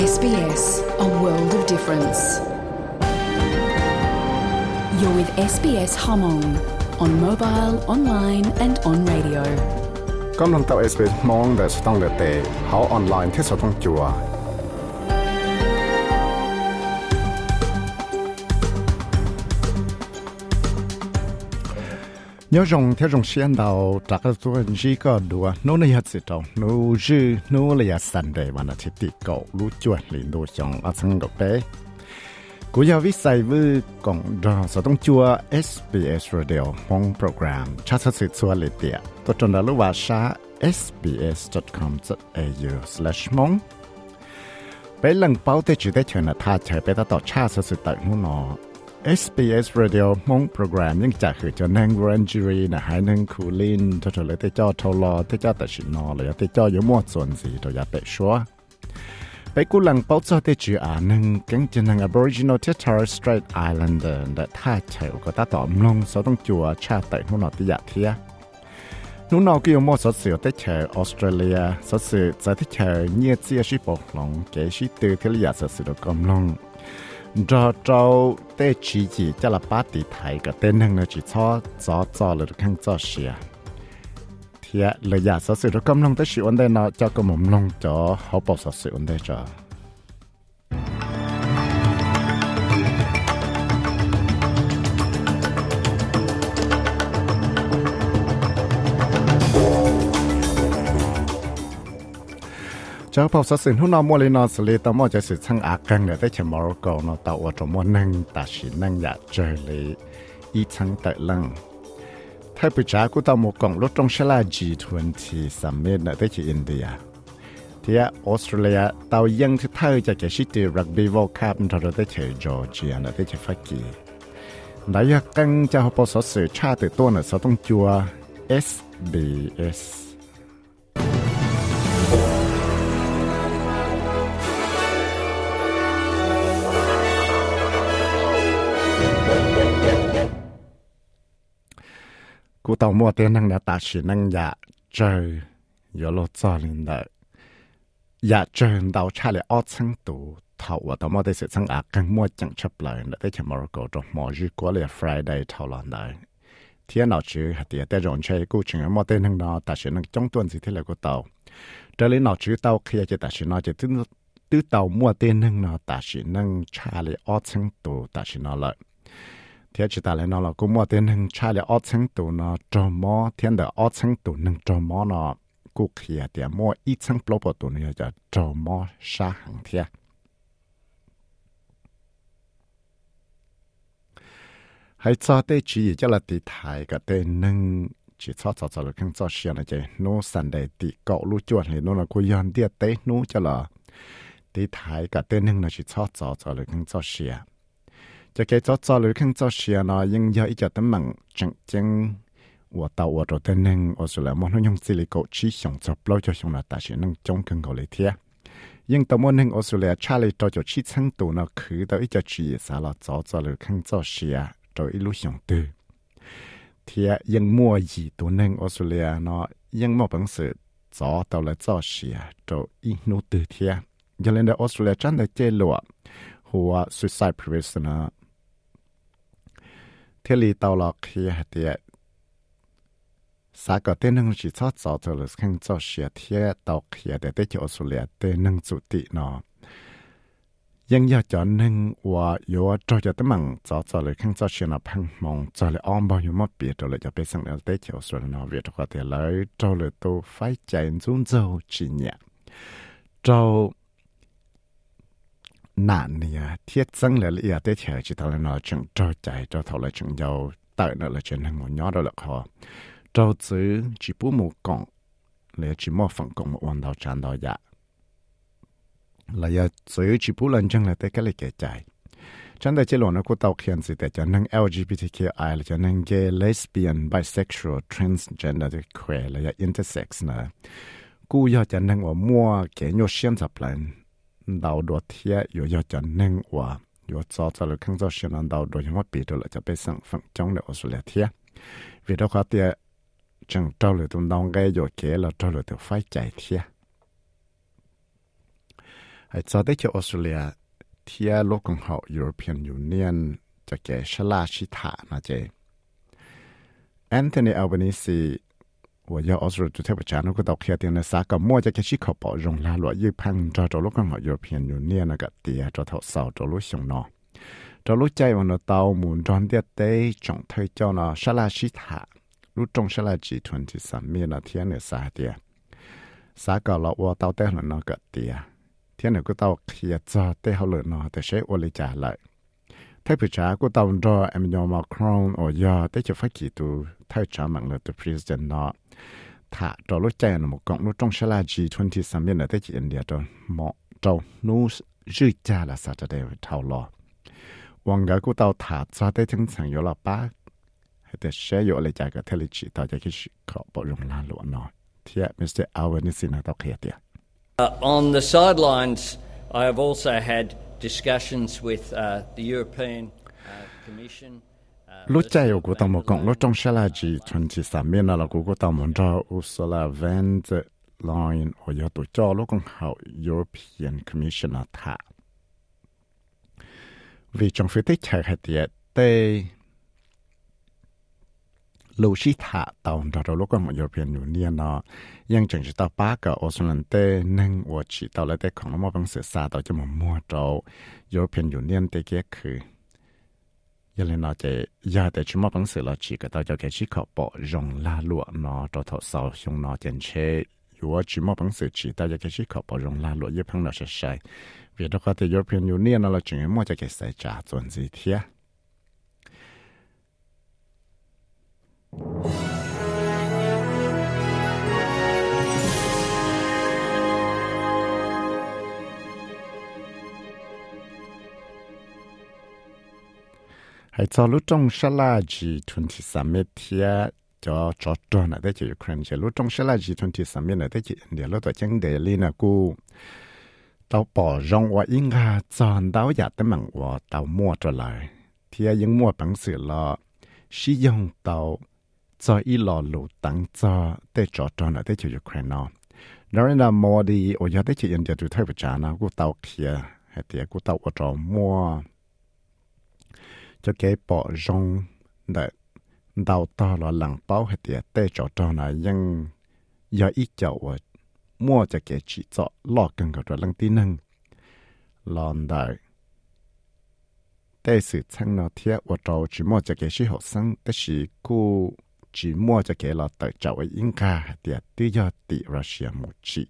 SBS, a world of difference. You're with SBS Hmong on mobile, online and on radio. កំលំតៅ SBS ម៉ងដែលស្តង់លើទេហៅអនឡាញទេសតងជួ nhớ rằng theo dòng xuyên đầu trả cái số gì có đùa nó này hết sự đâu nó dư nó là ya sẵn để mà nó chỉ tị cậu lú chuột liền đồ chồng ở sân độc bé cú giờ viết sai với cộng đó sẽต้องchua SBS Radio mong program chắc sẽ sự chua lệ tiệt tôi chọn đó lúc vào sa sbs.com.au/mong bé lần bao tế chỉ để chờ là tha chờ bé ta tỏ cha sẽ sự tận nó SBS Radio mong program. Những trả khử cho năng Rangery là hai năng khu linh, cho lấy cho cho cho rồi cho Aboriginal tới Torres Strait Islander đã tha có ta chùa cha tại dạ chờ Australia chờ sĩ lòng sĩ là dạ được cho cho tê chỉ chỉ cho là ba tỷ thái cái tên hàng nó chỉ cho cho cho là được khang cho xia à. thì là giả sử sự nó cầm long tới sự vấn đề nó cho cái mồm long cho họ bảo sự sự vấn đề cho. จ้าพอสสินหุ่นนอมัวลยนอสเลตมอจะสิช่างอากังเนี่ยได้เชมอร์กอนอตาวจมัวนั่งตาชินั่งอยากเจอเลยอีช่างตะลังถ้าปิจ้ากูตามกงรถตรงชลา G20 สัมเมตเนี่ยได้ที่อินเดียที่ออสเตรเลียตายังที่เท่าจะเกิดชิตีรักบีวอลคับนทรได้เชจอร์เจียนะได้เชฟักกีนายกังจะพอสัสิชาติตัวเนี่ะสต้องจัว SBS กูต้องมัวเตียนังเดตาชินังอยากเจอยอโลจอลินเดอยากเจอดาวชาเลออชังตูทาวตมอได้เสร็จสังอากังมัวจังชับเลยได้ชมรกตรงมอจีกัวเลยฟรายได้ทาวลอนได้เที่ยนอจือหัดแต่รอนใช้กูจึงมอได้นังนอตาชินังจ้องตวนสิที่เลยกูเตาเดลินอจือเตาขยายจะตาชินอจะตื้อตื้อเตามัวเตียนังนอตาชินังชาเลออชังตูตาชินอเลย thế chỉ ta lại nó là cũng mua tiền hưng cha là ở chân tụ nó cho mò thiên đờ ở chân tụ nâng cho mò nó cụ kia thì mua ít chân blo bộ tụ nó cho cho mò sa hàng thiệt hay cho tới chỉ cho là tì thái cái tên nâng chỉ cho cho cho là không cho xia là chơi nó sẵn đầy tì cậu lu chuột thì nó là cô yon địa tế nó cho là tì thái cái tên nâng là chỉ cho cho cho là không cho xia จะเกจอจอหรือข้างจอเชียนอยังยาอีจะตั้งมังจังจัง我到我这的能，我说了，我用这里个去想着不就想了，但是能中更高的天。因到我能我说了，差里到就去成都呢，去到一只去啥了，早早了看早些啊，就一路想对。天因莫易都能我说了呢，因莫本事早到了早些啊，就一路对天。原来的我说了，真的揭露啊，或 suicide prevention 呢。 thế li tàu lọ khi hạt tiệt xã có tên nâng chỉ cho cho cho là khang cho xia thiệt tàu khi để tới chỗ số lẻ tên nâng chủ tị nó ยังอยากจะนึงว่าอยู่ว่าจะจะตั้งมั่งจะจะเลยข้างจะเชียนพังมองจะเลยอ้อมบ่อยู่มาเปียตัวเลยจะไปสั่งเอาเตะเขียวส่วนนอเวียตัวเดียวเลยจะเลยตัวไฟใจจุนเจ้าจีเนี่ยจะ nạn này thiết dân là lý tế thể chỉ thầu là nó chẳng cho chạy cho thầu là chẳng giàu tại nó là chuyện hàng một nhỏ đó là khó. cho chứ chỉ bố một cọng là chỉ một phần cọng một hoàn đầu tràn đầu dạ là giờ chứ chỉ bố lần chẳng là tế cái là kể chạy chẳng để chế lộ nó có tàu khiển gì để cho năng LGBTQI là cho năng gay, lesbian, bisexual, transgender, queer là intersex nè cú giờ cho năng ở mua cái nhô xiên tập lên đầu đồ thiệt yếu yếu cho nên và yếu cho cho được cho xin ăn đầu đồ nhưng bị được là cho bé sang phẳng trong được Australia vì đó khó tiệt chẳng trâu được tụi đông gây yếu kế là trâu được phải chạy thiệt hay cho tới cho Australia thia lúc công hậu European Union cho cái shala shi thả Anthony Albanese 我要 Australia 就特别讲，那个到开店的啥个么就开始靠包容啦，落一碰着着路刚好 European Union 那个地着头扫着路上喏，着路在我那到门装的地种推叫呢沙拉西塔，路种沙拉 G twenty 上面那天的啥的，啥个了我到带了那个地啊，天那个到开着带好了喏，但是我来家来。 Thay phụ trả của tàu nhỏ mặc quần ở giờ tới cho phát kỳ tu thay trả mạng là tu president nó thả cho lúc chạy là một cộng lúc trong sẽ là G20 sang bên là tới chỉ India cho một trâu nu dư cha là sao cho đây thảo lo hoàng gái của tàu thả cho tới chân chẳng yếu là bác để sẽ yếu lại chạy cái thế chỉ tàu cho cái khó bộ rộng là lộ nó thì Mr. Alvin xin tàu kia tiệt On the sidelines, I have also had discussions with uh, the European uh, Commission. lúc chạy của tàu một cộng lúc trong xe là chỉ chuẩn chỉ sắm miền là của tàu một cho Ursula von der Leyen ở giờ tổ cho lúc con hậu European Commission là thả vì trong phía tích chạy hạt tiệt tê lưu sĩ thả tàu cho lúc con European Union nó ยังจังจะต่อป้ากับออสเตรเลียเต้นึ่งว่าชีต่อแล้วแต่ของเรามาบังเสือซาต่อจะมามั่วโจยุโรเปียนยูเนียนเตเกียคือยังเลยนอจะยาแต่ชิมาบังเสือเราชีก็ต่อจะแกชีขอปอรงลาลวดนอต่อทอสาวชงนอเจนเชอยู่ว่าชิมาบังเสือชีต่อจะแกชีขอปอรงลาลวดยี่พังนอใช่ใช่เวียดก็แต่ยุโรเปียนยูเนียนเราจึงมั่วจะแกใส่จ่าจวนสีเทีย hãy cho lúc trong sa la gì tuần thì sắm mét thia cho cho cho này đấy chỉ Ukraine chỉ lúc trong sa la gì tuần thì sắm mét này đấy chỉ để lúc đó chẳng để li na cu tao bỏ rong và yên hà chọn tao giả tới mảng và tao mua trở lại thia những mua bằng sự lo sử dụng tao cho ít lò lụ tăng cho để cho cho nó để cho Ukraine đó là mua đi ở giờ để cho India tụi thay vật trả nó gu tàu kia hay thì gu tàu ở trong mua cho cái bỏ rong để đào to là lằng bao hay thì để cho cho nó nhưng giờ ít chậu mua cho cái chỉ cho lo cần cái lăng tin năng lòn đại để sự chăng nó thiết ở trong chỉ mua cho cái sự học sinh để sự cô chỉ mua cho cái là tự chậu ấy yên ca hết tự do tự Russia một chỉ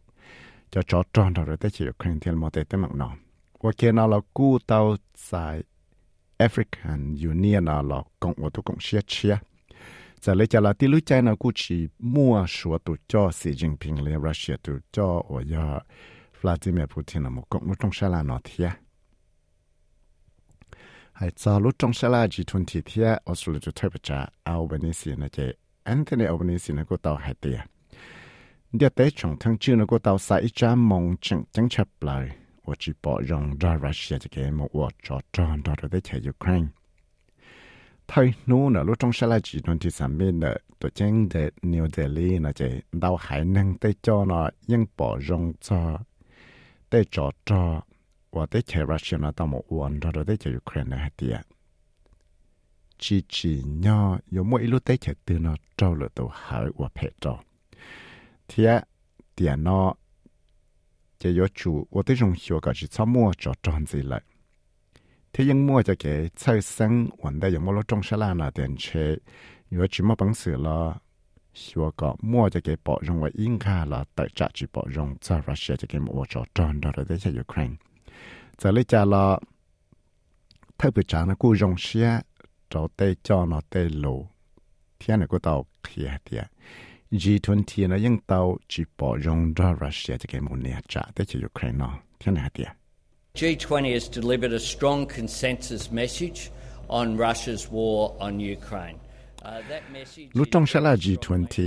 cho cho tròn rồi tới chỉ Ukraine thiên một tế tới mạng nó và cái nào là cú tàu tại African Union là là cộng và tu cộng xia chia. Giờ lấy cho là tí lúc chạy nào cú chỉ mua số tu cho Xi Jinping lên Russia tu cho ở giờ Vladimir Putin là một cộng một trong sai là nó thiệt hai cha lu trong sẽ là G20 thia Australia cho thay bạch Albanese na chế Anthony Albanese na cô tàu hai tia. Địa tế trong thăng chưa na cô tàu sai cha mong chẳng chẳng chấp lại và chi bỏ rong da Russia cho cái một cuộc trò tròn đó để chạy Ukraine thay nô nở lúc trong sẽ là G20 summit nở tổ chức để New Delhi na chế đào hải năng tây cho nó nhưng bỏ rong cho tây cho trò ว่าได้เชรัสเซียนะต้องมอวนเราได้เชยูเครนนะเดียจีจีเนาะยมวยลูกได้เชตือนเจ้าเลยตัวหายว่าเพจอเทียเดียเนาะจะยชูว่าได้จงหัวกับจิตสมัวจอดจอนสิเลยที่ยังมัวจะเก๋ใช้สังวันได้ยังมัวลดจงชะลานะเดียนเชยว่าจิมบังสือละชัวก็มั่วจะเก็บปอจงไว้อิงค่าละแต่จะจีปอจงจากรัสเซียจะเก็บมัวจอดจอนเราได้ใช้ยูเครน delivered a strong consensus message on Russia's war on Ukraine. Uh, that message รู้จงชะลา G20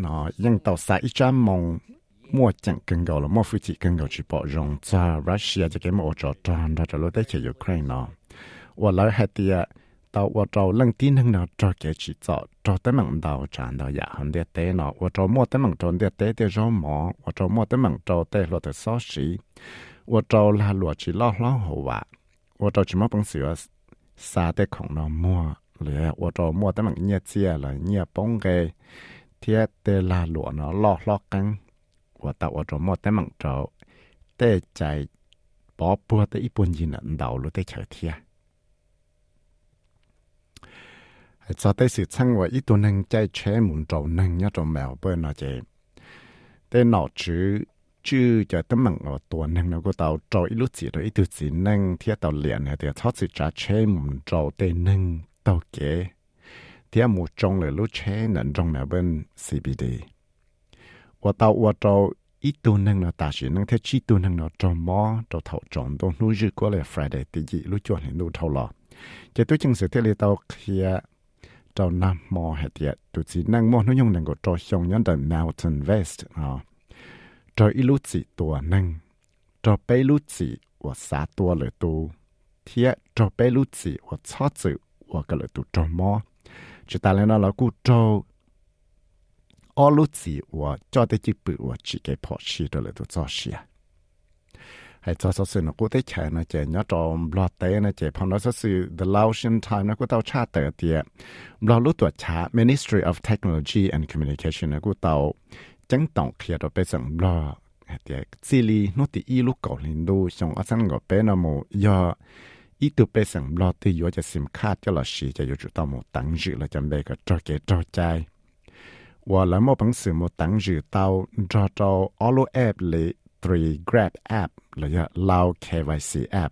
เนาะยังเตาสายจามงมั่วจังกันเก่าละมั่วฟิจิกันเก่าจีปอรงจ้ารัสเซียจะเกมโอจอจ mua chẳng cần gạo là mua phụ chỉ cần gạo chỉ bỏ rong cho Russia cho cái mua cho tròn ra cho lối tới chỉ Ukraine nó và lại hai tia tàu và tàu lần tin hằng nào cho cái chỉ cho cho tới mảng đầu tràn đầu dạ hơn địa tế nó và cho mua tới mảng tròn địa tế để rau mỏ và cho mua tới mảng trâu tế lo tới xóa xí và cho là lúa chỉ lo lo hồ vạ và cho chỉ mua bằng sữa xa tới khổng nó mua lẽ và cho mua tới mảng nhẹ chia là nhẹ bông cái thiết tế là lúa nó lo lo căng 我到我做摸得蛮做，得在宝宝的一般人道路的桥贴。cho tới sự chăng và ít tuần năng chạy chế muốn trâu năng nhá trâu mèo bơi nó chế tên nó chứ chứ cho tấm bằng ở tuần năng nó có tàu trâu ít lúc gì đó ít tu gì năng thiết tàu liền này thì thoát sự trả chế muốn trâu tên năng tàu kế thì một trong là lúc chế nâng trong mèo bên CBD và tàu và trâu ít tu năng nó ta chỉ năng thế chỉ tu năng nó trong mò trâu thầu tròn đông nuôi dư của là Friday thì gì lúc chuẩn thì nuôi thầu lò chỉ tôi chừng sự thế là tàu kia trâu nam mò hệ tiệt tụi chỉ năng mò nó dùng năng của trâu xong nhân đần mountain west à trâu ít lúc chỉ tua năng trâu bé lúc chỉ và xa tua lời tu thiệt trâu bé lúc chỉ và chó chữ và cái lời tu trâu mò chỉ ta lên nó là cú trâu ở lúc chỉ và cho tới chỉ bự và chỉ cái bỏ chi đó lời tu cho xia hay cho số sự nó cũng thấy chạy nó chạy nhớ trong lo tế nó chạy phong nó số sự the Laotian time nó cũng tao cha tờ tiệt lo lúc tuổi cha Ministry of Technology and Communication nó cũng tao chẳng tổng kia đó bây giờ lo tiệt chỉ li nó thì y lúc cầu lên đô xong ở sân ngõ bé nó mù do ý tụ bây giờ lo thì yo cho sim card cho là xí cho yo chủ tao một tăng dự là chuẩn bị cái cho cái cho trái 我来莫本事么等住到抓到 Allo App 里 Three Grab App 了呀，老 KYC App。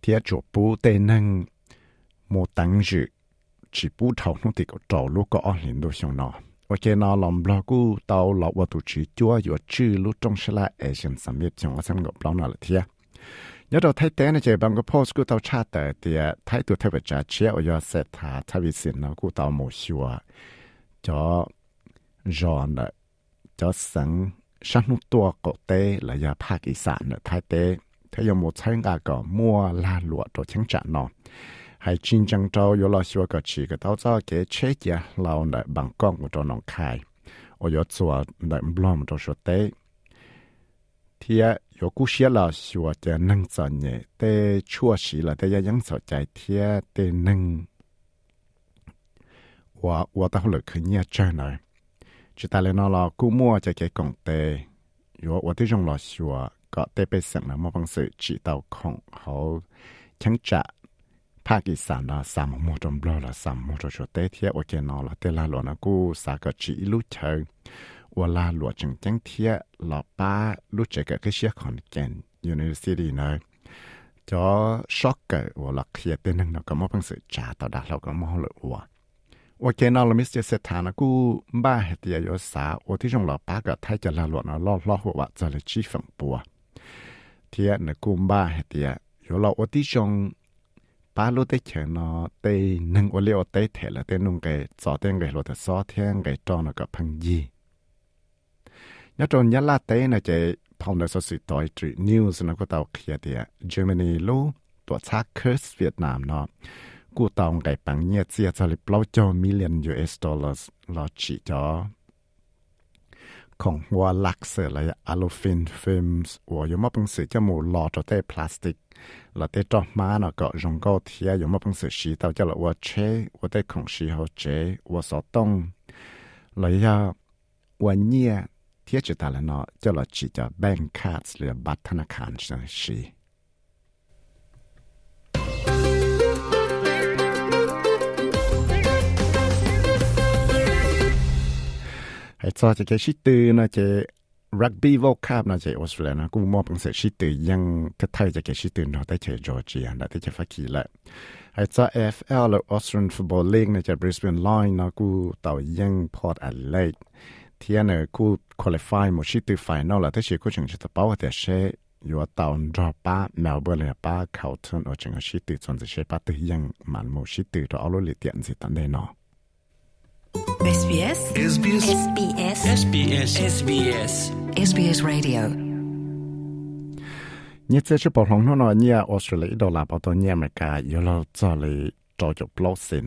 贴着不得能莫等住，只不头弄的个走路个二零都上那。我见那龙布拉古到老我都只叫有只路中是来 Asian Summit 上我上个布拉那了贴。 ยอดไทยแต่ในเจบางก็โพสกูเตาชาแต่เตียไทยตัวเทวจ่าเชียอยอเสถาทวิสินเรากูเตาหมูชัวจอจอนจอสังชันุตัวกเตและยาภาคอีสานไทยเตถ้ายมูใช้งาก็มัวลาหลวตัวเชิงจ่านอให้จริงจังเจ้าอยู่รอชัวก็ชีก็เต้าเจ้าเก๋เช็คยาเราเนี่ยบางกล้องกูตัวน้องคายอยอดสัวเนี่ยบล้อมตัวชัวเตเทีย 有故事了说的能做呢，的确实了的要养手在贴的能，我我到后来去念真了。chỉ ta lên nó là cú mua cho cái công tệ yo tôi tôi dùng là xua có tệ bị sẵn là một bằng sự chỉ tàu không hậu chẳng trả Pakistan là sắm một trong blo là sắm một trong chỗ tệ thiệt ở cái nó là tệ là lo nó cú sa cái chỉ lúc chơi và là lo chẳng chẳng thiệt là ba lúc chơi cái cái xe ว่าลาหลวจังจังเทียหลอป้ารู้จักกับเชียขอนแก่นยูนิเวอร์ซิตี้เนอะจอช็อกเกอร์ว่าหลักเทียเต้นนึงเนาะก็มอพังสือจ่าต่อดาเราก็มองเลยว่าว่าเกนอลมิสเจเสถานะกูบ้าเหตียยศาว่าที่จงหลอป้าก็ไทยจะลาหลวเนาะลอลอหัวว่าจะเลยชีฝั่งปัวเทียเนกูบ้าเหตียยเราว่าที่จงป้าลูเตเชนอเตนึงว่าเลี้ยวเตเถละเตนุงไกจอเตงไกหลวแต่ซอเทียงไกจอเนาะก็พังยี่ ยจนยัะลาเต้นะเจพอวเนสสิตอยตรีนิวส์นะก็ตาวเขียเดียเยอรมนีลูตัวชักเคิร์สเวียดนามเนาะกูตองไก่ปังเงียเสียสลิปเล่าจอมิลเลียนยูเอสดอลลาร์ลอจิจอของวัวลักเสือเลยอะลูฟินฟิล์มส์วัวยมอปังสือจมูหลอดเต้พลาสติกลอดเต้จอมาเนาะก็จงก็เทียยมอปังสือชีเตาเจะละวัวเชวัวเต้ของชีเขาเจวัวสอตงเลยอวันเงีย ทียจุดอะไรเนาะจะละจีจะแบงค์คัสหรือบัตรธนาคารสี hay cho cái sĩ tư nó chỉ rugby World Cup nó chỉ Australia nó cũng mua bằng sự sĩ tư ยัง cái thay cho cái sĩ tư nó tới chơi Georgia nó tới chơi phát kỳ lại hay cho AFL là Australian Football League nó chỉ Brisbane Lion nó cũng tàu ยัง Port Adelaide thiên anh ở cô qualify một chiếc từ final là thế chỉ cô chừng chỉ tập bao thì sẽ yo tàu drop ba Melbourne là ba khẩu thân ở chừng chiếc từ chọn chỉ ba từ yang màn một chiếc từ đó lối liệt tiện gì tận đây nó SBS SBS SBS SBS SBS SBS Radio นี่จะชื่อปองน้องเนี่ยออสเตรเลียดอลลาร์ปอตัวเนี่ยอเมริกาอยู่เราจะเลยจอยบล็อกสิน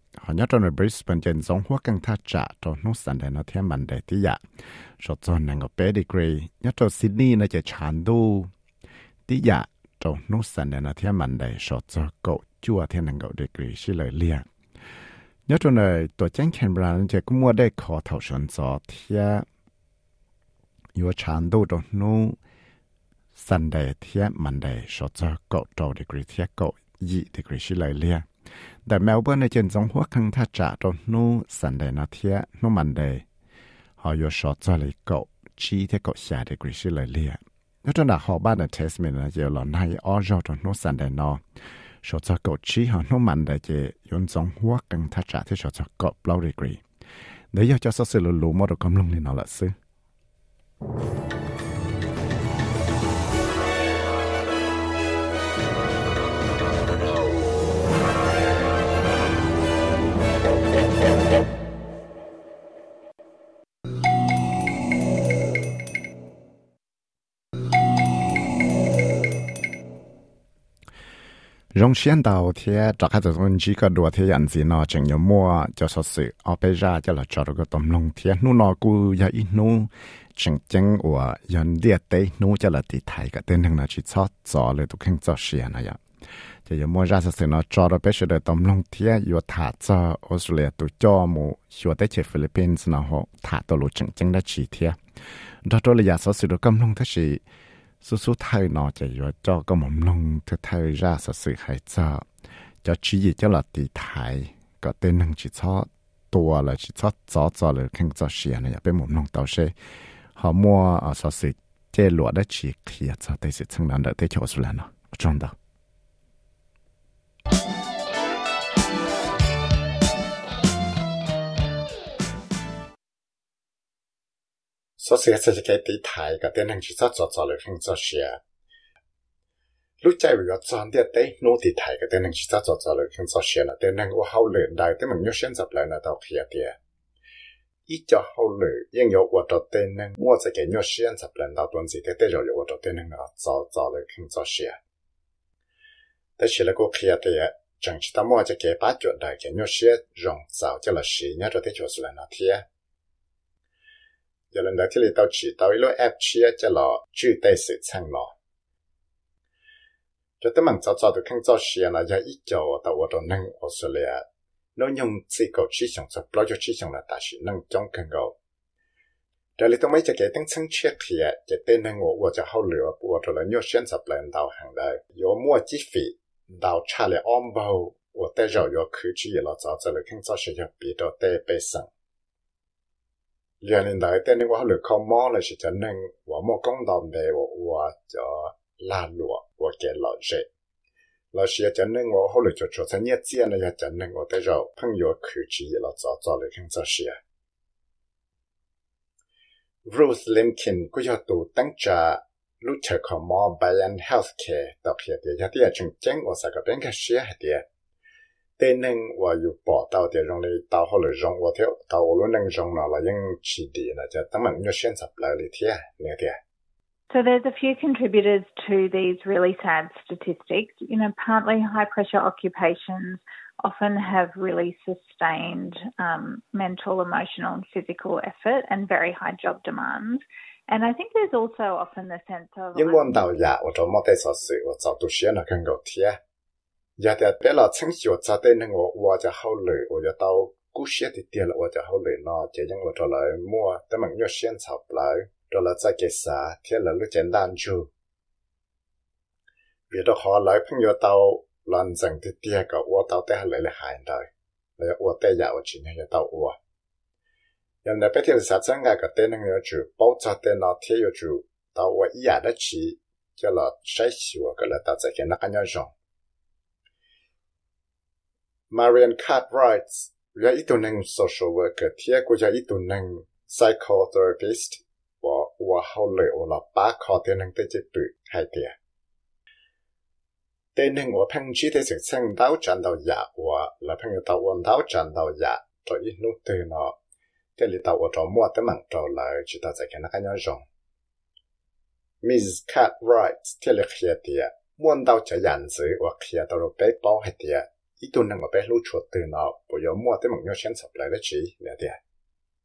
หอนยอดนบริสเบนเจนสองหัวกังท่าจะาตอนนุสันเดนเทียมันเดที่ยะชดจอนนังกับเปดีกรียอดซิดนีย์ในจะชานดูที่ยะตอนนุสันเดนเทียมันเดชดจอเกาจัวเทียนังกับดีกรีชิเลยเลียกยอดนในตัวแจ้งแคนบรานจะก็มัวได้ขอเท่าชนจอเทียยัวชานดูตอนนู้สันเดเทียมันเดชดจอเกาตดีกรีเทียกกายี่ดีกรีชิเลยเลีย ดตอนซิดนีย์น่าจะชันดูที่อยากตอนนูสันเดย์นอเทียมันเดย์ชดจอก็จัวเทียนังก็ดีกรีชิเลยเลีย nhớ trong này tổ chức Canberra nó chỉ có mua đây khó thảo xuân gió thì yếu chán đồ đó nó Sunday thì Monday số cho cậu trâu degree thì cậu yi degree chỉ lại lia tại Melbourne này trên giống hoa khăn thắt trả đó nó Sunday nó thì nó Monday họ yếu số cho lại cậu chỉ thì cậu xa degree chỉ lại lia nhớ trong là họ ban ở Tasman là giờ là nay ở rồi đó nó Sunday nó số cho cậu chỉ họ nó mạnh đại chế yon giống hoa càng thắt trả thì số cho cậu bao degree để cho cho sự lù lù mà được cầm lông lên nó là sư 容先到天，这开始从几个多天样子呢，正有么就说是我被热就来找了个东龙天，努那股也一努，正正我人列地努就来地台个，等等那去操做了都肯做实验那样。就有么热是呢，找到必须的东龙天有他做，我说了都叫么，学得去菲律宾然后他到了正正的几天，到到了也说是的咁龙他是。สุสุไทยนอจะอยู่จอก็หม่อมลงเธอไทยราสสื่อให้เจ้าจะชี้จะหลัดตีไทยก็เต้นหนึ่งจีชอตัวเลยจีชอจอจอเลยขึ้น số số thay nó chỉ là cho cái mầm nông thứ thay ra sự sự hay cho cho chỉ gì cho là tỷ thái có tên năng chỉ cho tua là chỉ cho cho cho là khen cho xia này, bên mầm nông tao sẽ họ mua ờ, ở sự sự chế lụa đã chỉ kia cho tới sự chân là đợi tới chỗ số lần nó trong đó. 所以这是个对台个点能去做做做了很做些。lúc chạy vì chọn địa tế nô thì thầy cái tên năng chỉ cho cho lời khen cho xe là tên năng của hậu lửa đại tên mình nhớ xem dập lại là tàu kia tiền ít cho hậu lửa nhưng yếu của cho tên năng mua cái cái nhớ xem dập lại tàu tuần gì thế thế rồi của cho tên năng là cho cho lời khen cho xe thế chỉ là của kia tiền chẳng chỉ ta mua cho cái bát chuyện đại cái nhớ xem rộng rào cho là xí nhớ cho thế chỗ là nó thiệt giờ lần đầu tiên tao chỉ tao lo app chia cho là chữ tay sự sang nó cho tới mình cho cho được khăn cho xia là giờ ít cho tao ở đó nâng Australia nó nhung chỉ cầu chỉ xong cho bao cho chỉ xong là ta chỉ nâng trong khăn gạo đây là tao mấy cái tiếng chân chết thì cái tên nâng我我就好了我就来要选择不能到行的有么几费到差了安保我带着要去去了早早了看早些要别到带背上。 两年来，等你我来靠猫了是真能，我莫讲到没我我叫拉罗，我给老热。老师也真能，我后来就做成业见了也真能，我带着朋友去去了早早来看这些。Ruth Limkin ก็จะตูตั้งจะรู้จักของหมอ Bayan Healthcare ต่อเพียเดียที่จะจึงแจ้งว่าสักเป็นแค่เสียเดีย tên nên và yêu bỏ tàu để rong lấy tàu họ lấy rong và theo tàu luôn nên rong nó là những chỉ đi là cho tấm mình như xuyên sập lại đi thế nè thế So there's a few contributors to these really sad statistics. You know, partly high pressure occupations often have really sustained um, mental, emotional, and physical effort and very high job demands. And I think there's also often the sense of giờ thì bé là sáng chiều cha tên nên ngộ qua cho hậu lử qua cho tao cú xe thì tiền là qua cho hậu lử nó chỉ những là trở lại mua แต่มัน nhiều xe chập lại trở lại tại cái xã thế là lúc trên đan chu vì đó họ lại phong yêu tao lần dần thì tiền cả qua tao té lại là hại đời lại qua té giờ qua chỉ nên tao qua nhưng mà bé thì sát sáng ngày cái tên nên chủ bảo cha tên nó thế yêu chủ tao qua ý đã chỉ cho là sai sửa cái là tao sẽ cái nó anh nhau Marian Cartwright ya itu neng social worker tia ko ya itu neng psychotherapist, wa wa hole o la ba kho te neng te chitu hai tia te neng wa phăng chi te se sang dao chan dao ya wa la phăng tàu wan dao chan dao ya to ít nu te no te li tàu cho mua tới mạng cho lại chỉ tao sẽ cái nó cái nhau rong Miss Cartwright thế là khía tiệt muốn đào cho nhận sự hoặc khía tao rồi bé bao hai tia ít tuần năng mà bé lưu chuột từ nó bây giờ mua tới mạng nhau sáng sập lại đó chỉ nè tiệt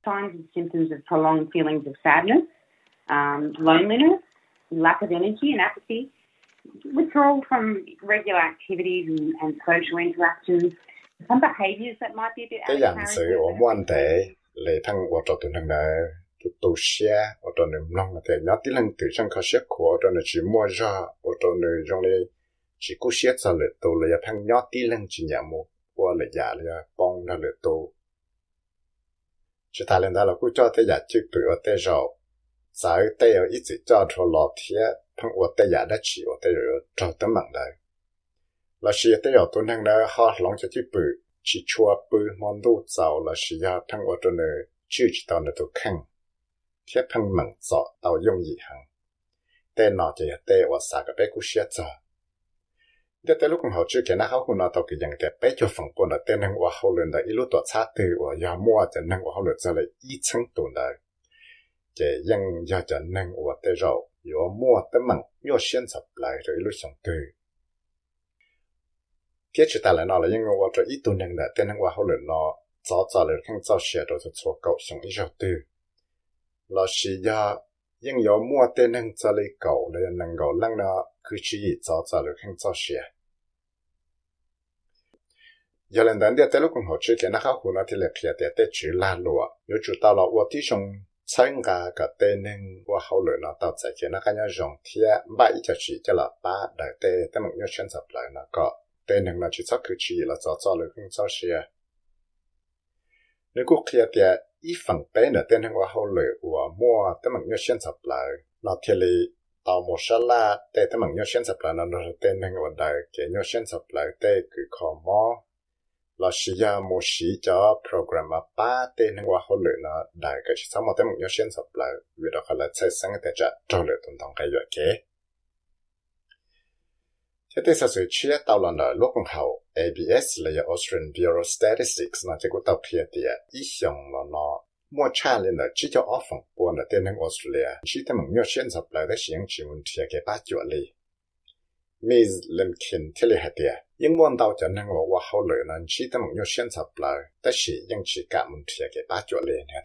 signs and symptoms of prolonged feelings of sadness, um, loneliness, lack of energy and apathy, withdrawal from regular activities and, and social interactions, some behaviours that might be a bit cái out of nhận sự character. của muốn để lấy thằng của trò tuần năng này tu tu xe ở trong niềm lòng là thế nhớ tí lần từ trong khó sức của ở trong này chỉ mua ra chỉ có xe cho lệ tu là thằng nhớ tí lên chỉ nhà mua qua là giả là bong ra lệ tu chỉ ta lên đó là cứ cho thế giả chữ tự ở thế rồi giải tế ở ít chỉ cho cho lọ thế thằng ở thế giả đã chỉ ở thế rồi cho tấm mạng đấy là chỉ thế ở tuần năng này họ lòng cho chữ bự. Chỉ chua bự, món đồ giàu là chỉ ya thằng ở trong này chữ chỉ tao là tu khăn. Thiết thằng mạng giỏ tao dùng gì hàng tên nó chỉ tế ở xa cái bé cú xe giỏ để tới lúc họ chưa cái nào họ cũng nói tao cái dạng cái bé cho phòng quân là tên năng ở hậu lần là ít lúc tuổi sát từ ở nhà mua cho năng ở hậu lần cho là ít chân tuần đấy cái yang ya cho năng ở tới rồi有mua tới mạng有现实来rồi lúc sống từ thiết chỉ ta lại nói là因为我这一度能的，但能我后来呢，早早的看早些都是做狗熊一小对，老是要因有莫的能这里狗了，能够让呢，去去一早早的看早些。 有人等的在路公后去给那好湖那的来撇的在去拉路啊，有知道了我弟兄参加个的能我后来呢到在给那个人用贴买一只去叫了把来的他们要选择来那个。tên năng là chỉ sắp cứ chỉ là cho cho lực không cho xe nếu cuộc kia thì ít phần bé nữa tên năng qua hậu lệ của mua tên bằng nhau xuyên sập lại là thì lì tàu một sa la tên tên bằng nhau xuyên sập lại nó là tên năng qua đại cái nhau xuyên sập lại tên cứ khó mò là sử dụng một sử cho program mà ba tên năng qua hậu lệ nó đại cái chỉ sau một tên một nhau xuyên sập lại. Vì đó là xây sang cái trả cho lệ tuần tổng cái vậy kế thế thì sao sự chia tàu lần là lúc hậu ABS là do Australian Bureau Statistics nó chỉ có tàu kia thì à, ý xong là nó mua cha lên là chỉ cho offer buồn là tên năng Australia. Chỉ thêm một nhiều xuyên dập lại cái sử dụng chỉ muốn thiệt cái ba bát chuột li Ms. Limkin thì là hạt nhưng muốn tàu cho năng của hậu lợi là chỉ thêm một nhiều xuyên dập lại để sử dụng chỉ cả muốn thiệt cái bát chuột li hạt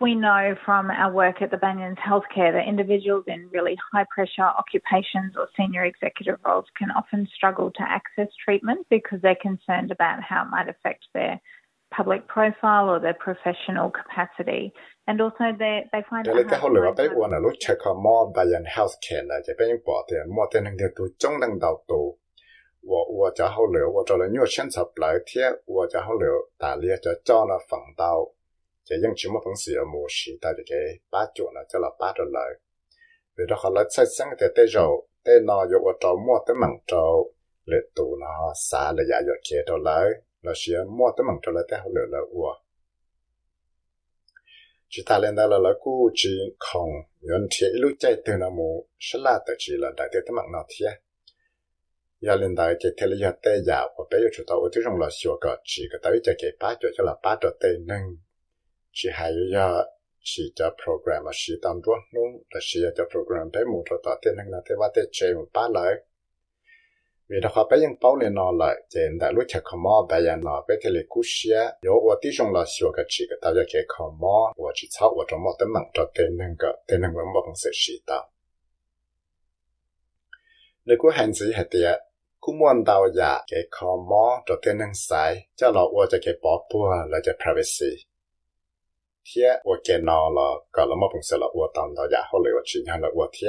We know from our work at the Banyans Healthcare that individuals in really high pressure occupations or senior executive roles can often struggle to access treatment because they're concerned about how it might affect their public profile or their professional capacity. And also they, they find out how to work with nó check out more than healthcare là cái bên bỏ thì more than những thứ trong năng đầu tư 我我就好了，我做了因为现在不来贴，我就好了，大力就找了放到，就用全部本事要模式，但是给八九呢，就了八着来，为了后来再生的对手，对那有我找莫的门找，力度呢啥了也要接到来。là xia mua tới mình cho lại tới học lửa là ua chỉ ta lên đó là là cú chỉ không nhận thiệt lúc chạy từ nào mù sẽ là tự chỉ là đại tiểu tới mặt nào thiệt ya lên đại cái thế là tê giả và bây giờ chúng ta ở trước trong là xia cái chỉ cái tới chạy cái ba chỗ cho là ba chỗ tê nâng. Chỉ hai hay ya chỉ cho program mà chỉ tam đuôi luôn, là chỉ cho program tới mù cho ta tê nâng là tê ba tê chơi một ba lại vì đó họ bây giờ bảo lên nó lại trên đại lúc chặt mò bây giờ nó bây giờ lấy cú xe yo và tí trong là sửa cái chỉ cái tao giờ cái không mò và chỉ sau và trong mò tấm cho tên năng cái tên năng cái bằng sự xí đó. nếu cú hành gì hết tiệt cú muốn đào giả cái không mò cho tên năng sai, cho nó và cho cái bảo bùa là cái privacy thế ở cái nó là cái là mò bằng sẽ là và tao đào giả hoặc là ở chỉ nhà là ở thế.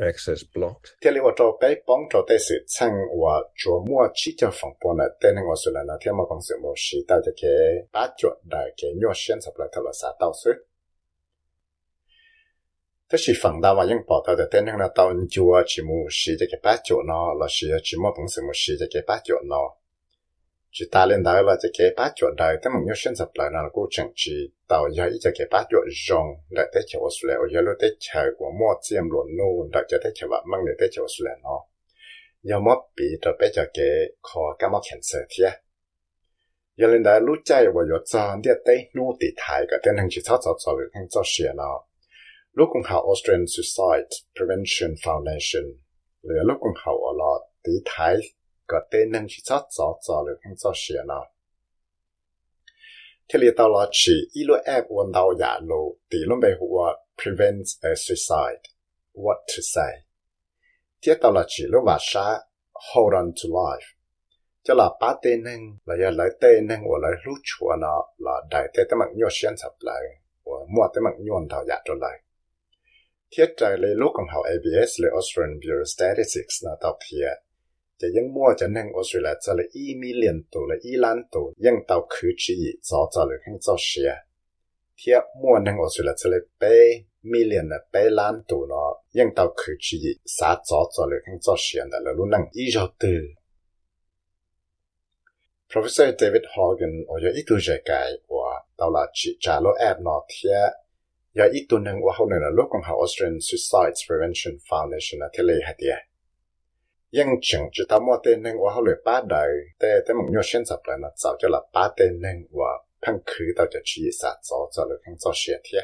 access blocked. Tele wa to pai pong to te se chang wa jo mo chi cha fang po na te nang wa su la na te ma pang se mo shi ta de ke ba jo da ke nyo shen sa pla ta la sa tao su. Te shi fang da wa yang po ta de te nang na tao ju wa chi mu shi de ke ba jo no la shi ya chi mo pang se mo shi de ke ba jo no chỉ ta lên đó là chỉ cái bát chỗ đời thế mình nhớ sinh sập lại là cô chẳng chỉ tàu giờ ít cái bát chỗ rong lại tới chỗ sule ở giờ lúc tới chờ của mua xiêm luôn nu lại cho tới chờ vợ mang lại tới chỗ sule nó giờ mất bị cho bé cho cái khó cái mua cancer thế giờ lên đó lúc chạy vào giờ cho đi tới nu đi thay cái tên hàng chỉ tháo tháo tháo được hàng cho xia nó lúc cũng học Australian Suicide Prevention Foundation rồi lúc cũng học ở lọ đi thái cái tên năng chỉ cho cho cho được hàng cho xia nó thế li tao là chỉ, ý lo app วัน đầu giả lộ thì lúc bây hùa prevents a suicide. What to say? Thế tao là chỉ lúc và sa, hold on to life. Cho là ba tên năng là giờ lấy năng và lấy lúc chùa nó là đại tế tế mạng nhô xuyên sập lại và mua tế mạng nhô đầu giả trở lại. Thiết trái lấy lúc còn học ABS lấy Australian Bureau of Statistics nó tao thiệt จะยังมั่วจะนั่งออสเตรเลียจะเลยอีมิเลียนตัวเลยอีล้านตัวยังเตาคือจีจอจะเลยข้างจอเชียเทียมั่วนั่งออสเตรเลียจะเลยเป้มิเลียนเป้ล้านตัวเนาะยังเตาคือจีสาจอจะเลยข้างจอเชียแต่ละรุ่นนั่งอีจอตือ Professor David Horgan 我有一度在改我到了去加入 app 那天，有一度呢我后来呢，如果好 Australian Suicide Prevention Foundation 那天嘞还的。 ยังจึงจะทำว่าเต้นหนึ่งว่าเขาเลยป้าใดแต่แต่มึงยอดเช่นสับเลยนะสาวจะหลับป้าเต้นหนึ่งว่าพังคือต่อจะชี้สัตว์สอจะเลยพังจะเสียเทีย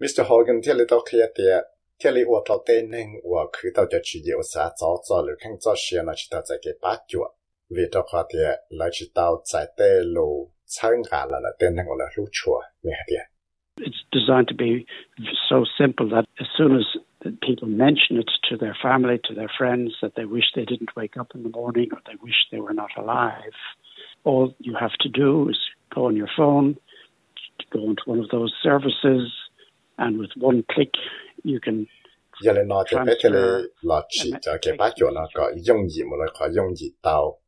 มิสเตอร์ฮอกันเทียเลยต่อเคลียเตียเทียเลยว่าต่อเต้นหนึ่งว่าคือต่อจะชี้เดียวสัตว์สอจะเลยพังจะเสียนะชิตาจะเก็บป้าจวดวิตาควาเตียแล้วชิตาจะเตลูช่างการละเต้นหนึ่งว่าเลยรู้ชัวเนี่ยเตีย It's designed to be so simple that as soon as that people mention it to their family, to their friends, that they wish they didn't wake up in the morning or they wish they were not alive. All you have to do is go on your phone, go into one of those services, and with one click, you can 一嚟攞隻俾佢哋攞錢就嘅把腳攞個用熱冇嚟可用熱到，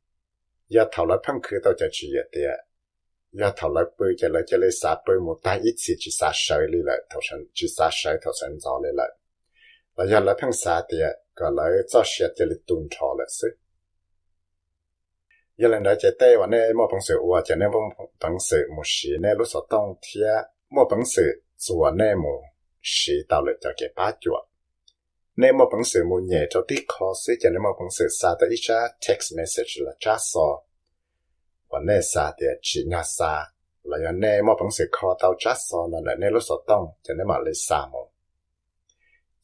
一頭嚟噴佢到就去熱啲，一頭嚟背就嚟就嚟殺背冇，但一次去殺水你嚟頭上去殺水頭上走你嚟。Giờ lên nói thì bé thì là chỉ cho cái bác chỗ nó có dùng gì mà nó có dùng gì tao giờ thầu lại phăng khứ tao cho chỉ vậy thì giờ thầu lại bơi cho lại cho lại xả bơi một tay ít chỉ chỉ xả sợi đi lại thầu sản chỉ xả sợi thầu sản gió đi lại và giờ lại phăng xả thì có lại cho sẽ cho lại tuần trò lại sự giờ lên đó chỉ tay và này mua bằng sự và chỉ này bằng bằng sự một sĩ này lúc sau đông thì mua bằng sự chùa này một sĩ tao lại cho cái bác chùa nếu mà bằng sự muốn nhẹ cho tí khó sẽ cho nên mà bằng sự xa tới ít ra text message là cha so và nếu xa thì chỉ nhà xa là do nếu mà bằng sự khó tao cha so là là nếu lúc sau đông cho nên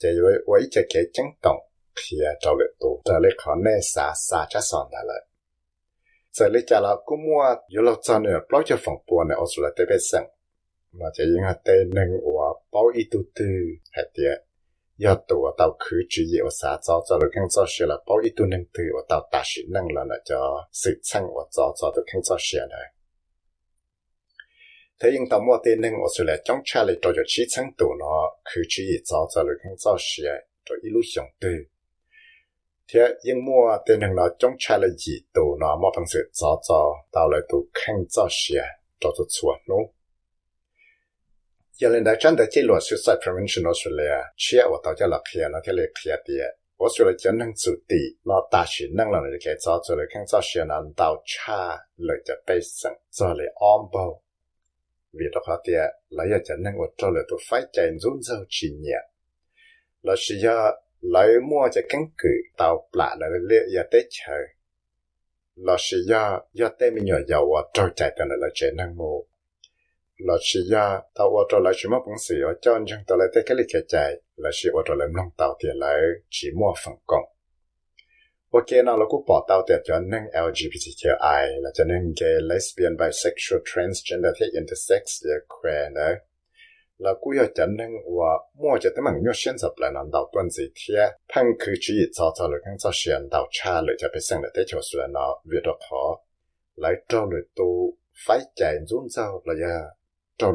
mà lấy xa một chỉ với với cho cái chân động thì trâu lệ tụ trở lại khó nếu xa xa cha so là lại trở lại cho là cũng mua yếu lâu cho nữa bao cho phòng buồn này ở số là tế bê sẵn mà chỉ những hạt tê nâng của bao ít tu tư hạt tiệt 要读到科技业我啥早早就看早学了，包一度能读我到大学能了呢，就实称我早早就看早学了。 他用到 ying 出来将车来大家骑成多拿，开车也早早来 chong chal le toyo chi cheng to no, kiu chi yi to to le keng to shia to ilu xiong te. Thé ying moa te neng no chong chal le provincial 出 vì đó họ thì lại giờ chân năng ở cho lại tôi phải chạy run rau chỉ nhẹ. Là sự giờ mua cho căn cứ tàu lạ là lệ giờ tết chơi là sự giờ giờ tết mình nhỏ giàu ở trâu chạy là chạy năng mua là chỉ ya tao ở chỗ lại chỉ mua bằng sự ở cho anh lại cái lịch chạy là sự ở chỗ lại nông tàu tiền lại chỉ mua phần công ok, nào bỏ LGBTQI là cho nên lesbian, bisexual, transgender thế intersex là nữa mua cho thì chỉ cho cho cho cha cho biết là cho nó lại phải là trong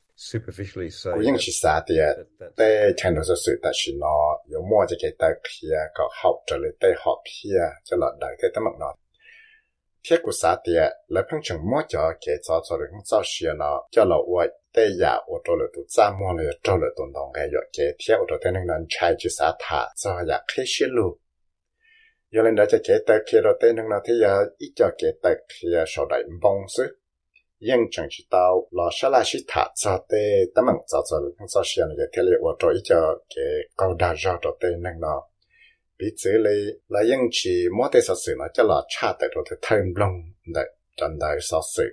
古英是啥的？对前头是说的是呢，有么就给带皮啊，搞好这里带好皮啊，就老大给他们呢。贴古啥的，来碰成么叫给早早的早些呢？叫老我带呀，我做了都咋么了？做了都弄个要给贴，我都在那人拆去啥他，早呀开些路。有人在这给带皮了，带那个贴呀，一叫给带皮啊，少来帮手。 ยังจังจิตาวลอชลาชิตาจอเตตมังจอจอลงจอเชียนเกเทเลวตัวอีจอเกกาวดาจอตัวเตนังเนาะปีเจเลยลายังจีมอเตสสื่อเนาะจะลอชาแต่ตัวเทิมลงได้จันได้สอสื่อ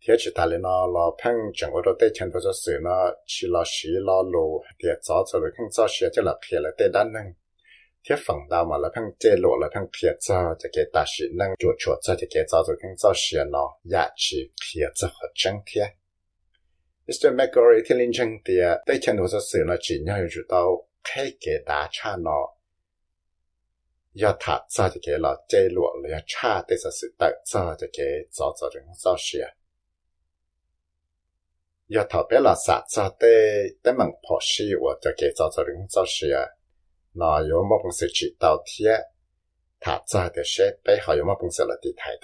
เทียจิตาเลยเนาะลอพังจังว่าตัวเตชันตัวสื่อเนาะชีลอชีลอโลเดียจอจอลงจอเชียจะลอเพียละเตด้านนึง thiết phẳng đào mà là phăng chê lộ là phăng phía cho cho cái ta sĩ năng chuột chuột cho cho cái giáo dục kinh giáo sĩ nó giá trị phía cho họ chân thiết Mr. McGorry thì linh chân thì đây chân hồ sơ sự nó chỉ nhau chủ tao khai cái đá cha nó ya thả cho cho cái là chê lộ là cha để cho sự tự cho cho cái giáo dục kinh giáo sĩ ya thả bé là sát cho để để mình phổ sĩ và cho cái giáo dục kinh giáo sĩ nó có một công được một công đi thay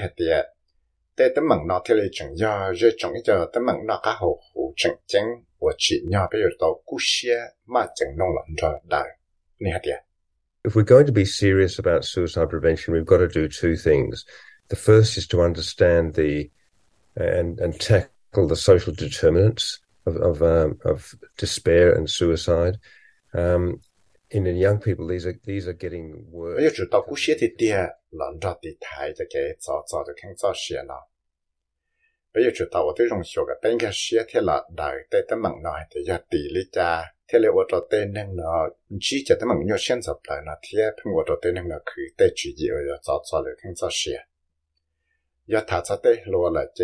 hết để rồi nó hữu chỉ nhau bây giờ mà hết we're going to be serious about suicide prevention, we've got to do two things. The first is to understand the and and tackle the social determinants of of, um, of despair and suicide. Um, in the young people, these are these are getting worse. 我就知道古些的爹，人着的台这个早早就看早些了。我就知道我对中学个本个些天了，来在他们那的要地里家，天了我着对能了，只叫他们要选择来那天，碰我着对能了去对主义要早早的看早些。要他在对落了这。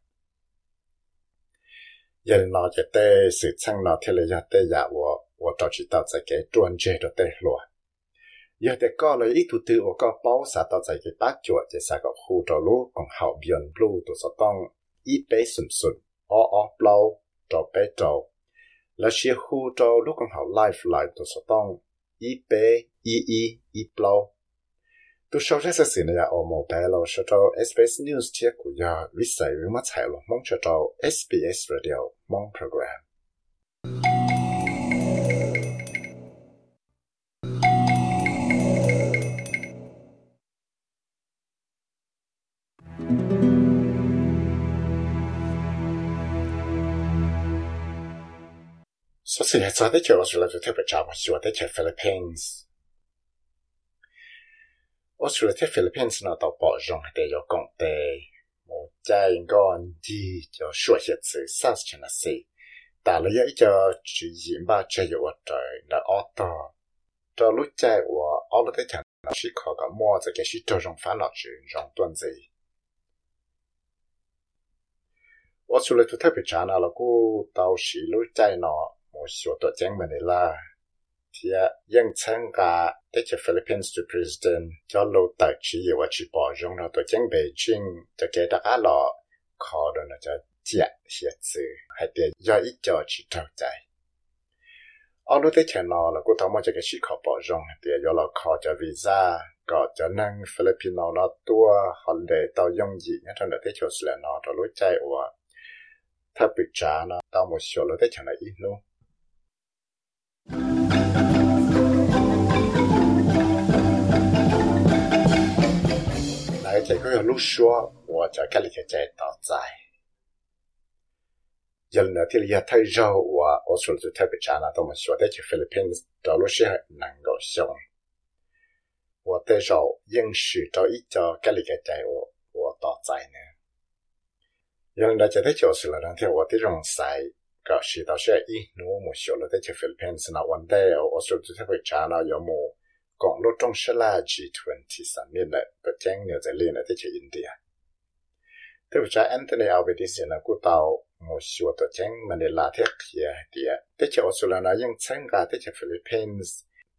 人老就对事情老天了要对呀我我早知道这个专业的对路。有的搞了一肚子我搞包啥到这个八角这三个护着路更好变路都是当一杯顺顺，哦哦包着杯着，那些护着路更好 life 来都是当一杯一一一包。 都少这些事呢呀，我冇白了，说到 SBS News 贴股呀，为啥有么菜了？忙着到 SBS Radio 忙 program。所以呢，早点去我说了就特别早嘛，喜欢在去 Philippines。 我除了在菲律宾斯那到保障的要讲的，我在应该的就说些词，啥事情那些，打了要一个主意吧，这有我在那奥多，这路在我奥了在讲，是考个么子个是这种烦恼是让段子。我除了就特别查那了，故到时路在那，我学到讲么的啦。 tia yang chang ga de che Philippines to president cho lo ta chi ye wa chi bo jong na to chang Beijing to ke da ga lo ko do na cha tia xie zi hai de ya i cho chi tao zai อรู้ได้แค่นอแล้วกูทำมาจากชิคอปอจงเดียวยอลขอจะวีซ่าก็จะนั่งฟิลิปปินส์นอตัวฮอลเดย์ต่อยงยีเนี่ยทำได้ที่ชสแลนอตัวรู้ใจว่าถ้าปิดจานะต้องหมดชัวร์รู้ได้แค่ไหนอีกนู้ 来，这个有路说，我在家里个在倒在。有呢，这里也太热，我我说的特别炸了，到我小的去菲律宾，到路是能够上。我对着应许到一家家里个在我我倒在呢。有呢，这里就是了，那天我这种晒。个是到是一努木小了的去菲律宾是那问题，我说就特别炸了，有木 讲路中是啦 G20 上面的，不讲牛在练了的去印度啊。对不对？Anthony Albanese 呢，估到木小的讲门的拉铁皮啊的，的确我说了呢，用参加的去菲律宾，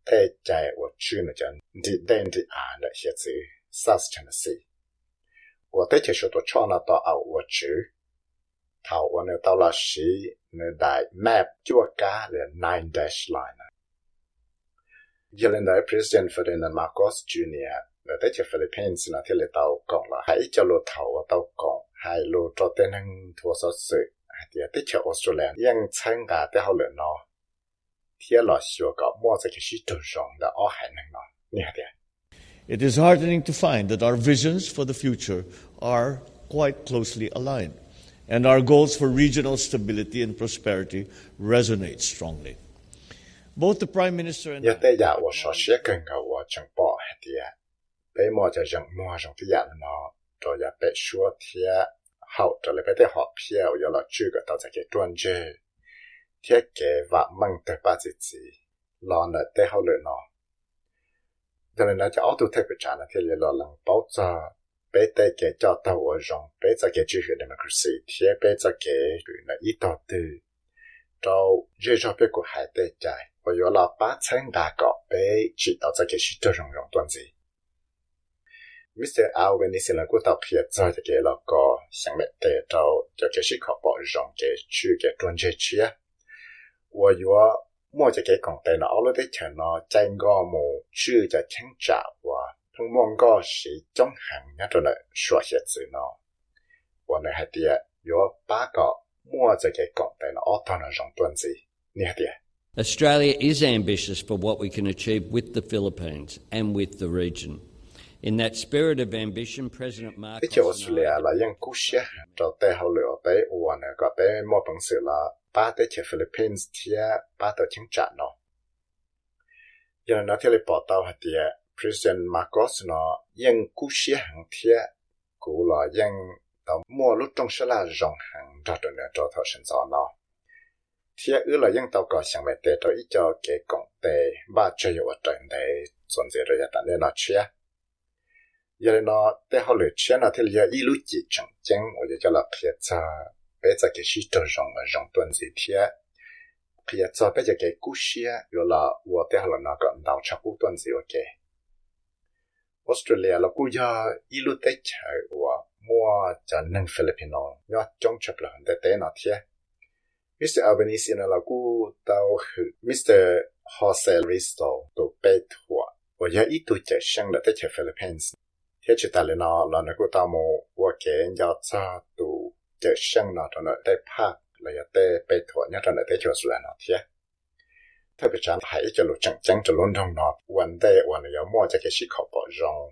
在在我去呢讲的的的啊那些字，South Tennessee，我的确说到唱了到啊我去。thảo và nếu tao là sĩ nếu đại map chua cá là nine dash line President Marcos Jr. Philippines tàu là lô tàu tàu hai lô số Australia. Yang nó ở hai năng nó It is heartening to find that our visions for the future are quite closely aligned and our goals for regional stability and prosperity resonate strongly. Both the Prime Minister and... Yate ya wa sha xie keng ka wa chang po he tia. Pe mo ja jang mo jang ti ya no. To ya pe shua tia hao to le pe te ho pia o ya la chu ga ta za ke tuan je. Tia ke va mang te pa zi zi. Lo na te hao le no. Cho nên là cho áo tu thay bị trả là thế lo lắng bảo cho bé tay cái cho tao ở rộng bé cho cái chữ hiệu democracy thế bé cho cái rồi là ít đầu 到日照别个还得在，我有了八层大个被知道在给是这种种段子。Mr. Alvin 能够到撇在给了个想来得到就给是可保让给去给专业去啊，我有莫就给讲的了，我了的钱呢，在我们去就请教我。通望个是中行一种的说些字呢，我呢还点有八个 莫这个讲的呢，奥特呢种段子，你还点。Australia is ambitious for what we can achieve with the Philippines and with the region. In that spirit of ambition, President Marcos... 这就 Australia 啦，因故事就带好了，带我呢个带莫本事啦，把这些 Philippines 贴把到清展咯。有人那天的报道还点。President Marcos nó yên cú xia hàng thia cú là yên tàu mua lúc trong sẽ là rong hàng ra được cho thọ sinh gió nó. Thì ư là những tàu có sang mẹ tê cho ít cho cái công tê, ba cho ở trên chuẩn gì rồi tận đây nó chia. Giờ nó, tê họ lựa chia nó thì giờ ít lúc chỉ chẳng chẳng cho là phía cha bây giờ cái sĩ cho rong mà rong tuần gì thia. Phía cha bây giờ cái cú xia rồi là 我 tê họ là nó đào chắc cú tuần gì ok. Australia là cú giờ ilu tết mua cho nên Filipino nhớ trong chấp là hình tế nó thế Mr. Albanese là cú tao Mr. Jose Risto tổ bê thua và giờ ít tuổi chạy sang là tết chạy Philippines thế chỉ ta là nó là nó cú tao mô và kế nhớ cho tụ chạy sang nó cho nó tế park là giờ tế bê thua nhớ cho nó tế cho Australia nó thế 特别讲还一个路讲讲着论中呢，问题我呢要么这个是考保用，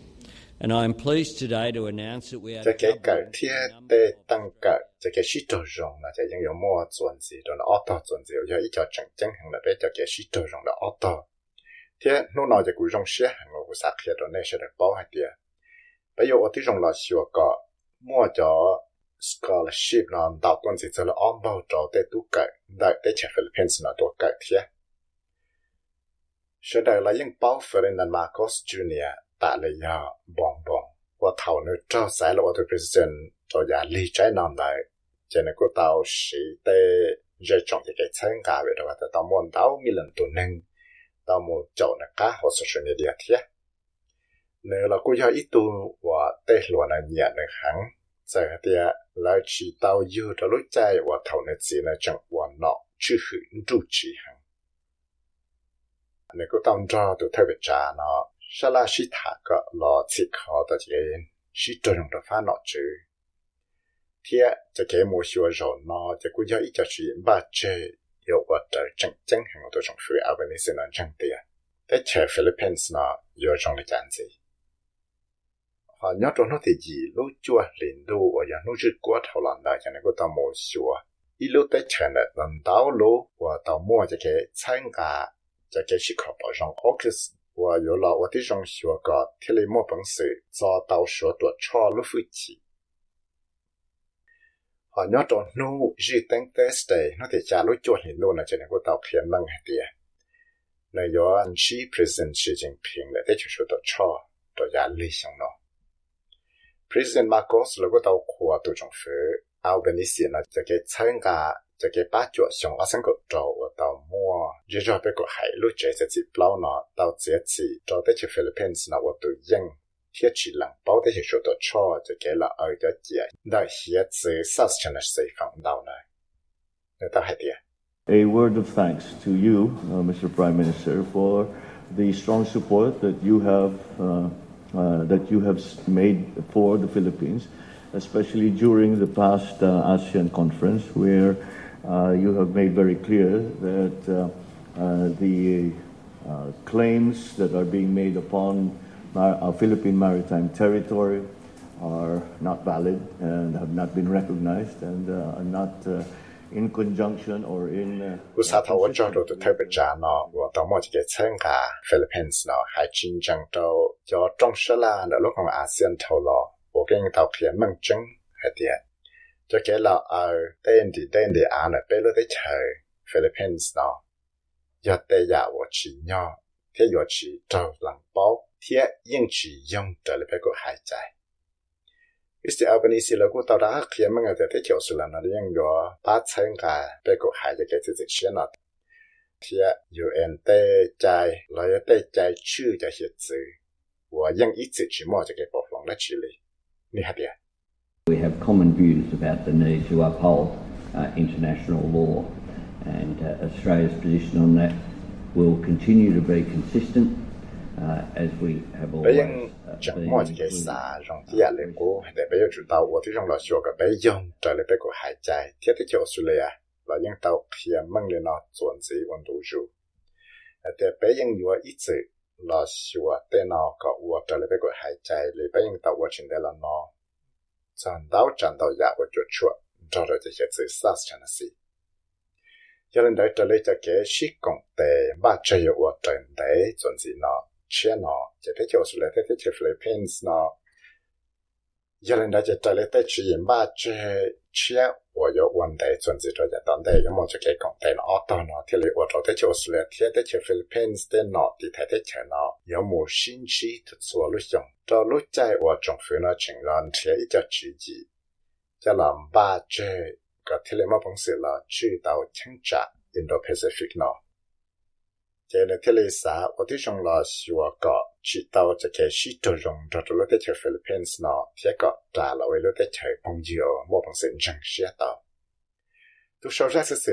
And I am pleased today to announce that we are. cái cái thiên tế tăng cái cái cái sĩ tổ rong là cái những mua chuẩn gì đó là chuẩn gì giờ ít cho chẳng chẳng hàng là bây giờ cái sĩ tổ rong là auto. Thế nó nói cái rong xe hàng là cú sạc kia đó nên sẽ được bảo hay tiền bây giờ ở tí rong là sửa có mua cho scholarship nó đào tuần gì cho là on bao trò để tu cái đại để chạy Philippines nó tu cái thế sau đây là những bao Ferdinand Marcos Jr. tại là ya bong bong và thầu nữa cho sai là tôi president cho ya lý trái non đại cho nên cô tàu sĩ tê giờ trong cái参加về đó tàu muốn tàu mi lần tuần nâng tàu muốn chọn là cá hoặc social media thế nếu là cô cho ít tu và tê luôn là nhận được hắn giờ thì lại chỉ tàu yêu đó lúc chạy và thầu này chỉ là chẳng và nọ chứ hữu trụ chỉ hắn nếu cô tàu cho tụ thay về trả nó sẽ là sĩ thả cái lo chỉ khó đó chỉ sĩ trộn được phá nọ chứ thếจะ sa la si thả cọ lọ chỉ khó tờ chế si trò rộng trò phá nọ chứ thia cho kế mùa xua rổ nó cho cú gió ít cho sĩ ba chê yêu quả trở chẳng chẳng hàng tổ trọng sư áo bên lý sư nón chẳng tìa tế chè Philippines nó yêu trọng lý chán gì họ nhớ trò nó thì gì lúc chua liền đu và giờ nó rứt quá thảo lòng đại cho nên có tao mùa xua ít lúc tế chè nè lần tao lúc và tao mua cho kế 参加 cho kế sĩ khó bảo rằng August 我有了我的种学个，听了莫本事，找到学多超路飞机。họ nhớ trong nu chỉ tăng test đây nó thì trả lối chuột hình luôn là chỉ là có tàu khiển măng hay tiệt này do anh chỉ president Xi Jinping là để cho số đó cho đó giá lý想nó president Marcos là có tàu khoa tổ trong phía Albanese là cho cái参加 就嘅把脚上阿生个做我到摸，日咗俾个海路这只字包呢，到这次做得去 Philippines 呢，我都应。thiết chỉ lặng bảo để hiểu được cho cho cái là ở cái gì đại hiện sự sát chân là sự phẳng đạo này người ta hay đi A word of thanks to you, uh, Mr. Prime Minister, for the strong support that you have uh, uh, that you have made for the Philippines, especially during the past uh, ASEAN conference, where uh, uh, you have made very clear that uh, uh, the claims that are being made upon our Philippine Maritime Territory are not valid and have not been recognized and are not in conjunction or in 乌萨头我讲到的特别站呢，我到某一个城啊，Philippines 呢，还真讲到要重视啦，那如果阿 s e 就给了呃，等的等的啊呢，背了的车 Philippines 呢，要得呀，我去鸟，他要去找人包。thiết yên chỉ dùng trở lại cái hải trái. Is Albanese là cũng tao đã khi mà người ta thấy kiểu sự là nó liên go ba chân cả cái cái hải cái cái cái chuyện nó. Thiết UN tê trái lại tê trái chữ cái hiện chữ. 我用一直去摸这个暴风的处理，你还点 ？We have common views about the need to uphold uh, international law, and uh, Australia's position on that will continue to be consistent bây giờ chẳng mua cái xa rong tia lên cố để bây giờ chủ tàu của thì trong là số cái bây giờ trở lại bây của hải trái thiết cái chỗ xử lý à là những tàu khi mang lên nó chuẩn gì温度数để bây giờ nhiều ít chữ là số tên nào có của trở lại bây của hải trái để bây giờ tàu của chính Đây là nó chẳng tàu chẳng tàu giả của chuột chuột. Cho rồi cái chữ sát chẳng là gì cho nên đấy trở lại cho cái sĩ công tệ ba chơi ở trên đấy chuẩn gì nó chia nó chỉ thấy kiểu là thấy thấy Philippines nó giờ lên đó chỉ tới lấy tới chỉ yên ba chỉ chia 我有问题，甚至在当地有冇就给讲地那澳大那，天里我做的就是了，天的去 Philippines 的那地台的钱那有冇兴趣的做路用，到路在我政府那情况天一家自己，叫南巴这个天里冇本事了，去到清查 Indo-Pacific 那。这呢， tene kele sa oti jong la shiwa ka chi tao cha ke shi to jong ta to philippines na tia ka ta la we lo te che pong ji o sen jang shi ta tu shau ja se se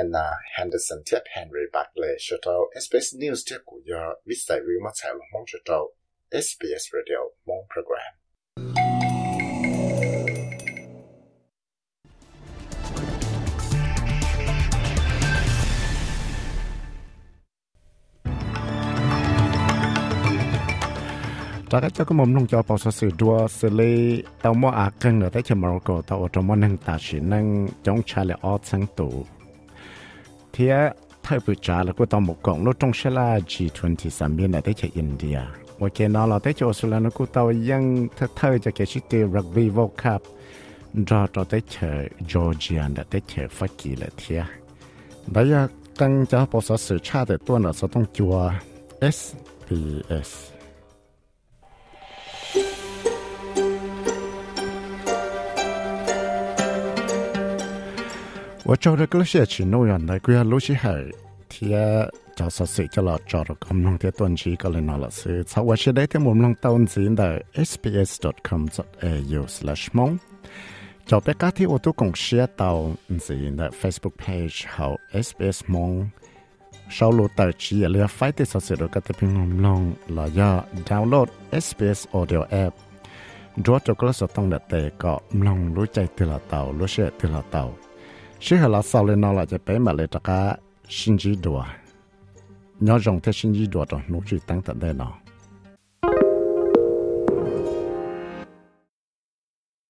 anna henderson tip henry buckley shi to sbs news te ku ya vi sai ri ma mong shi to sbs radio mong program. จากนั้นก็มุมลงจอปอสสื่อดัวสเสลตามออาเกิงเนแต่เชมรกตาวจมอนังตาชินังจงชาเลออสังตูเทียไทยปุจาแล้วก็ตาวหมกงลดจงชลา G20 สามเบียนแต่เชอินเดียว่าเกนอเราแต่เชอสเตรเลียก็ตายังเธอเธอจะเกชิตรักบี้วอลคัพรอตอแต่เชจอร์เจียนแต่เชฟักกีลยเทียแต่ยังกังจะปอสสื่อชาติตัวเนอสต้องจัว SBS 我做的个些去诺样的，佢要录起系，睇就实时就落做到咁样嘅短期个嚟拿了是，查我是呢啲冇弄到钱的 sbs.com.au/slash 梦。就俾家啲我都共 share 到唔是的 Facebook page 后 SBS 梦。sau lô tài chỉ là phải để sao sẽ được các tình huống long là ya download SBS audio app đó cho các số tông đặt tệ có long lối chạy từ là tàu lối xe từ là tàu sẽ là sau lên nó làจะไปมาเลยต 是和老少林老了在白马来这个星期多，你要用这星期多种农具等等的了。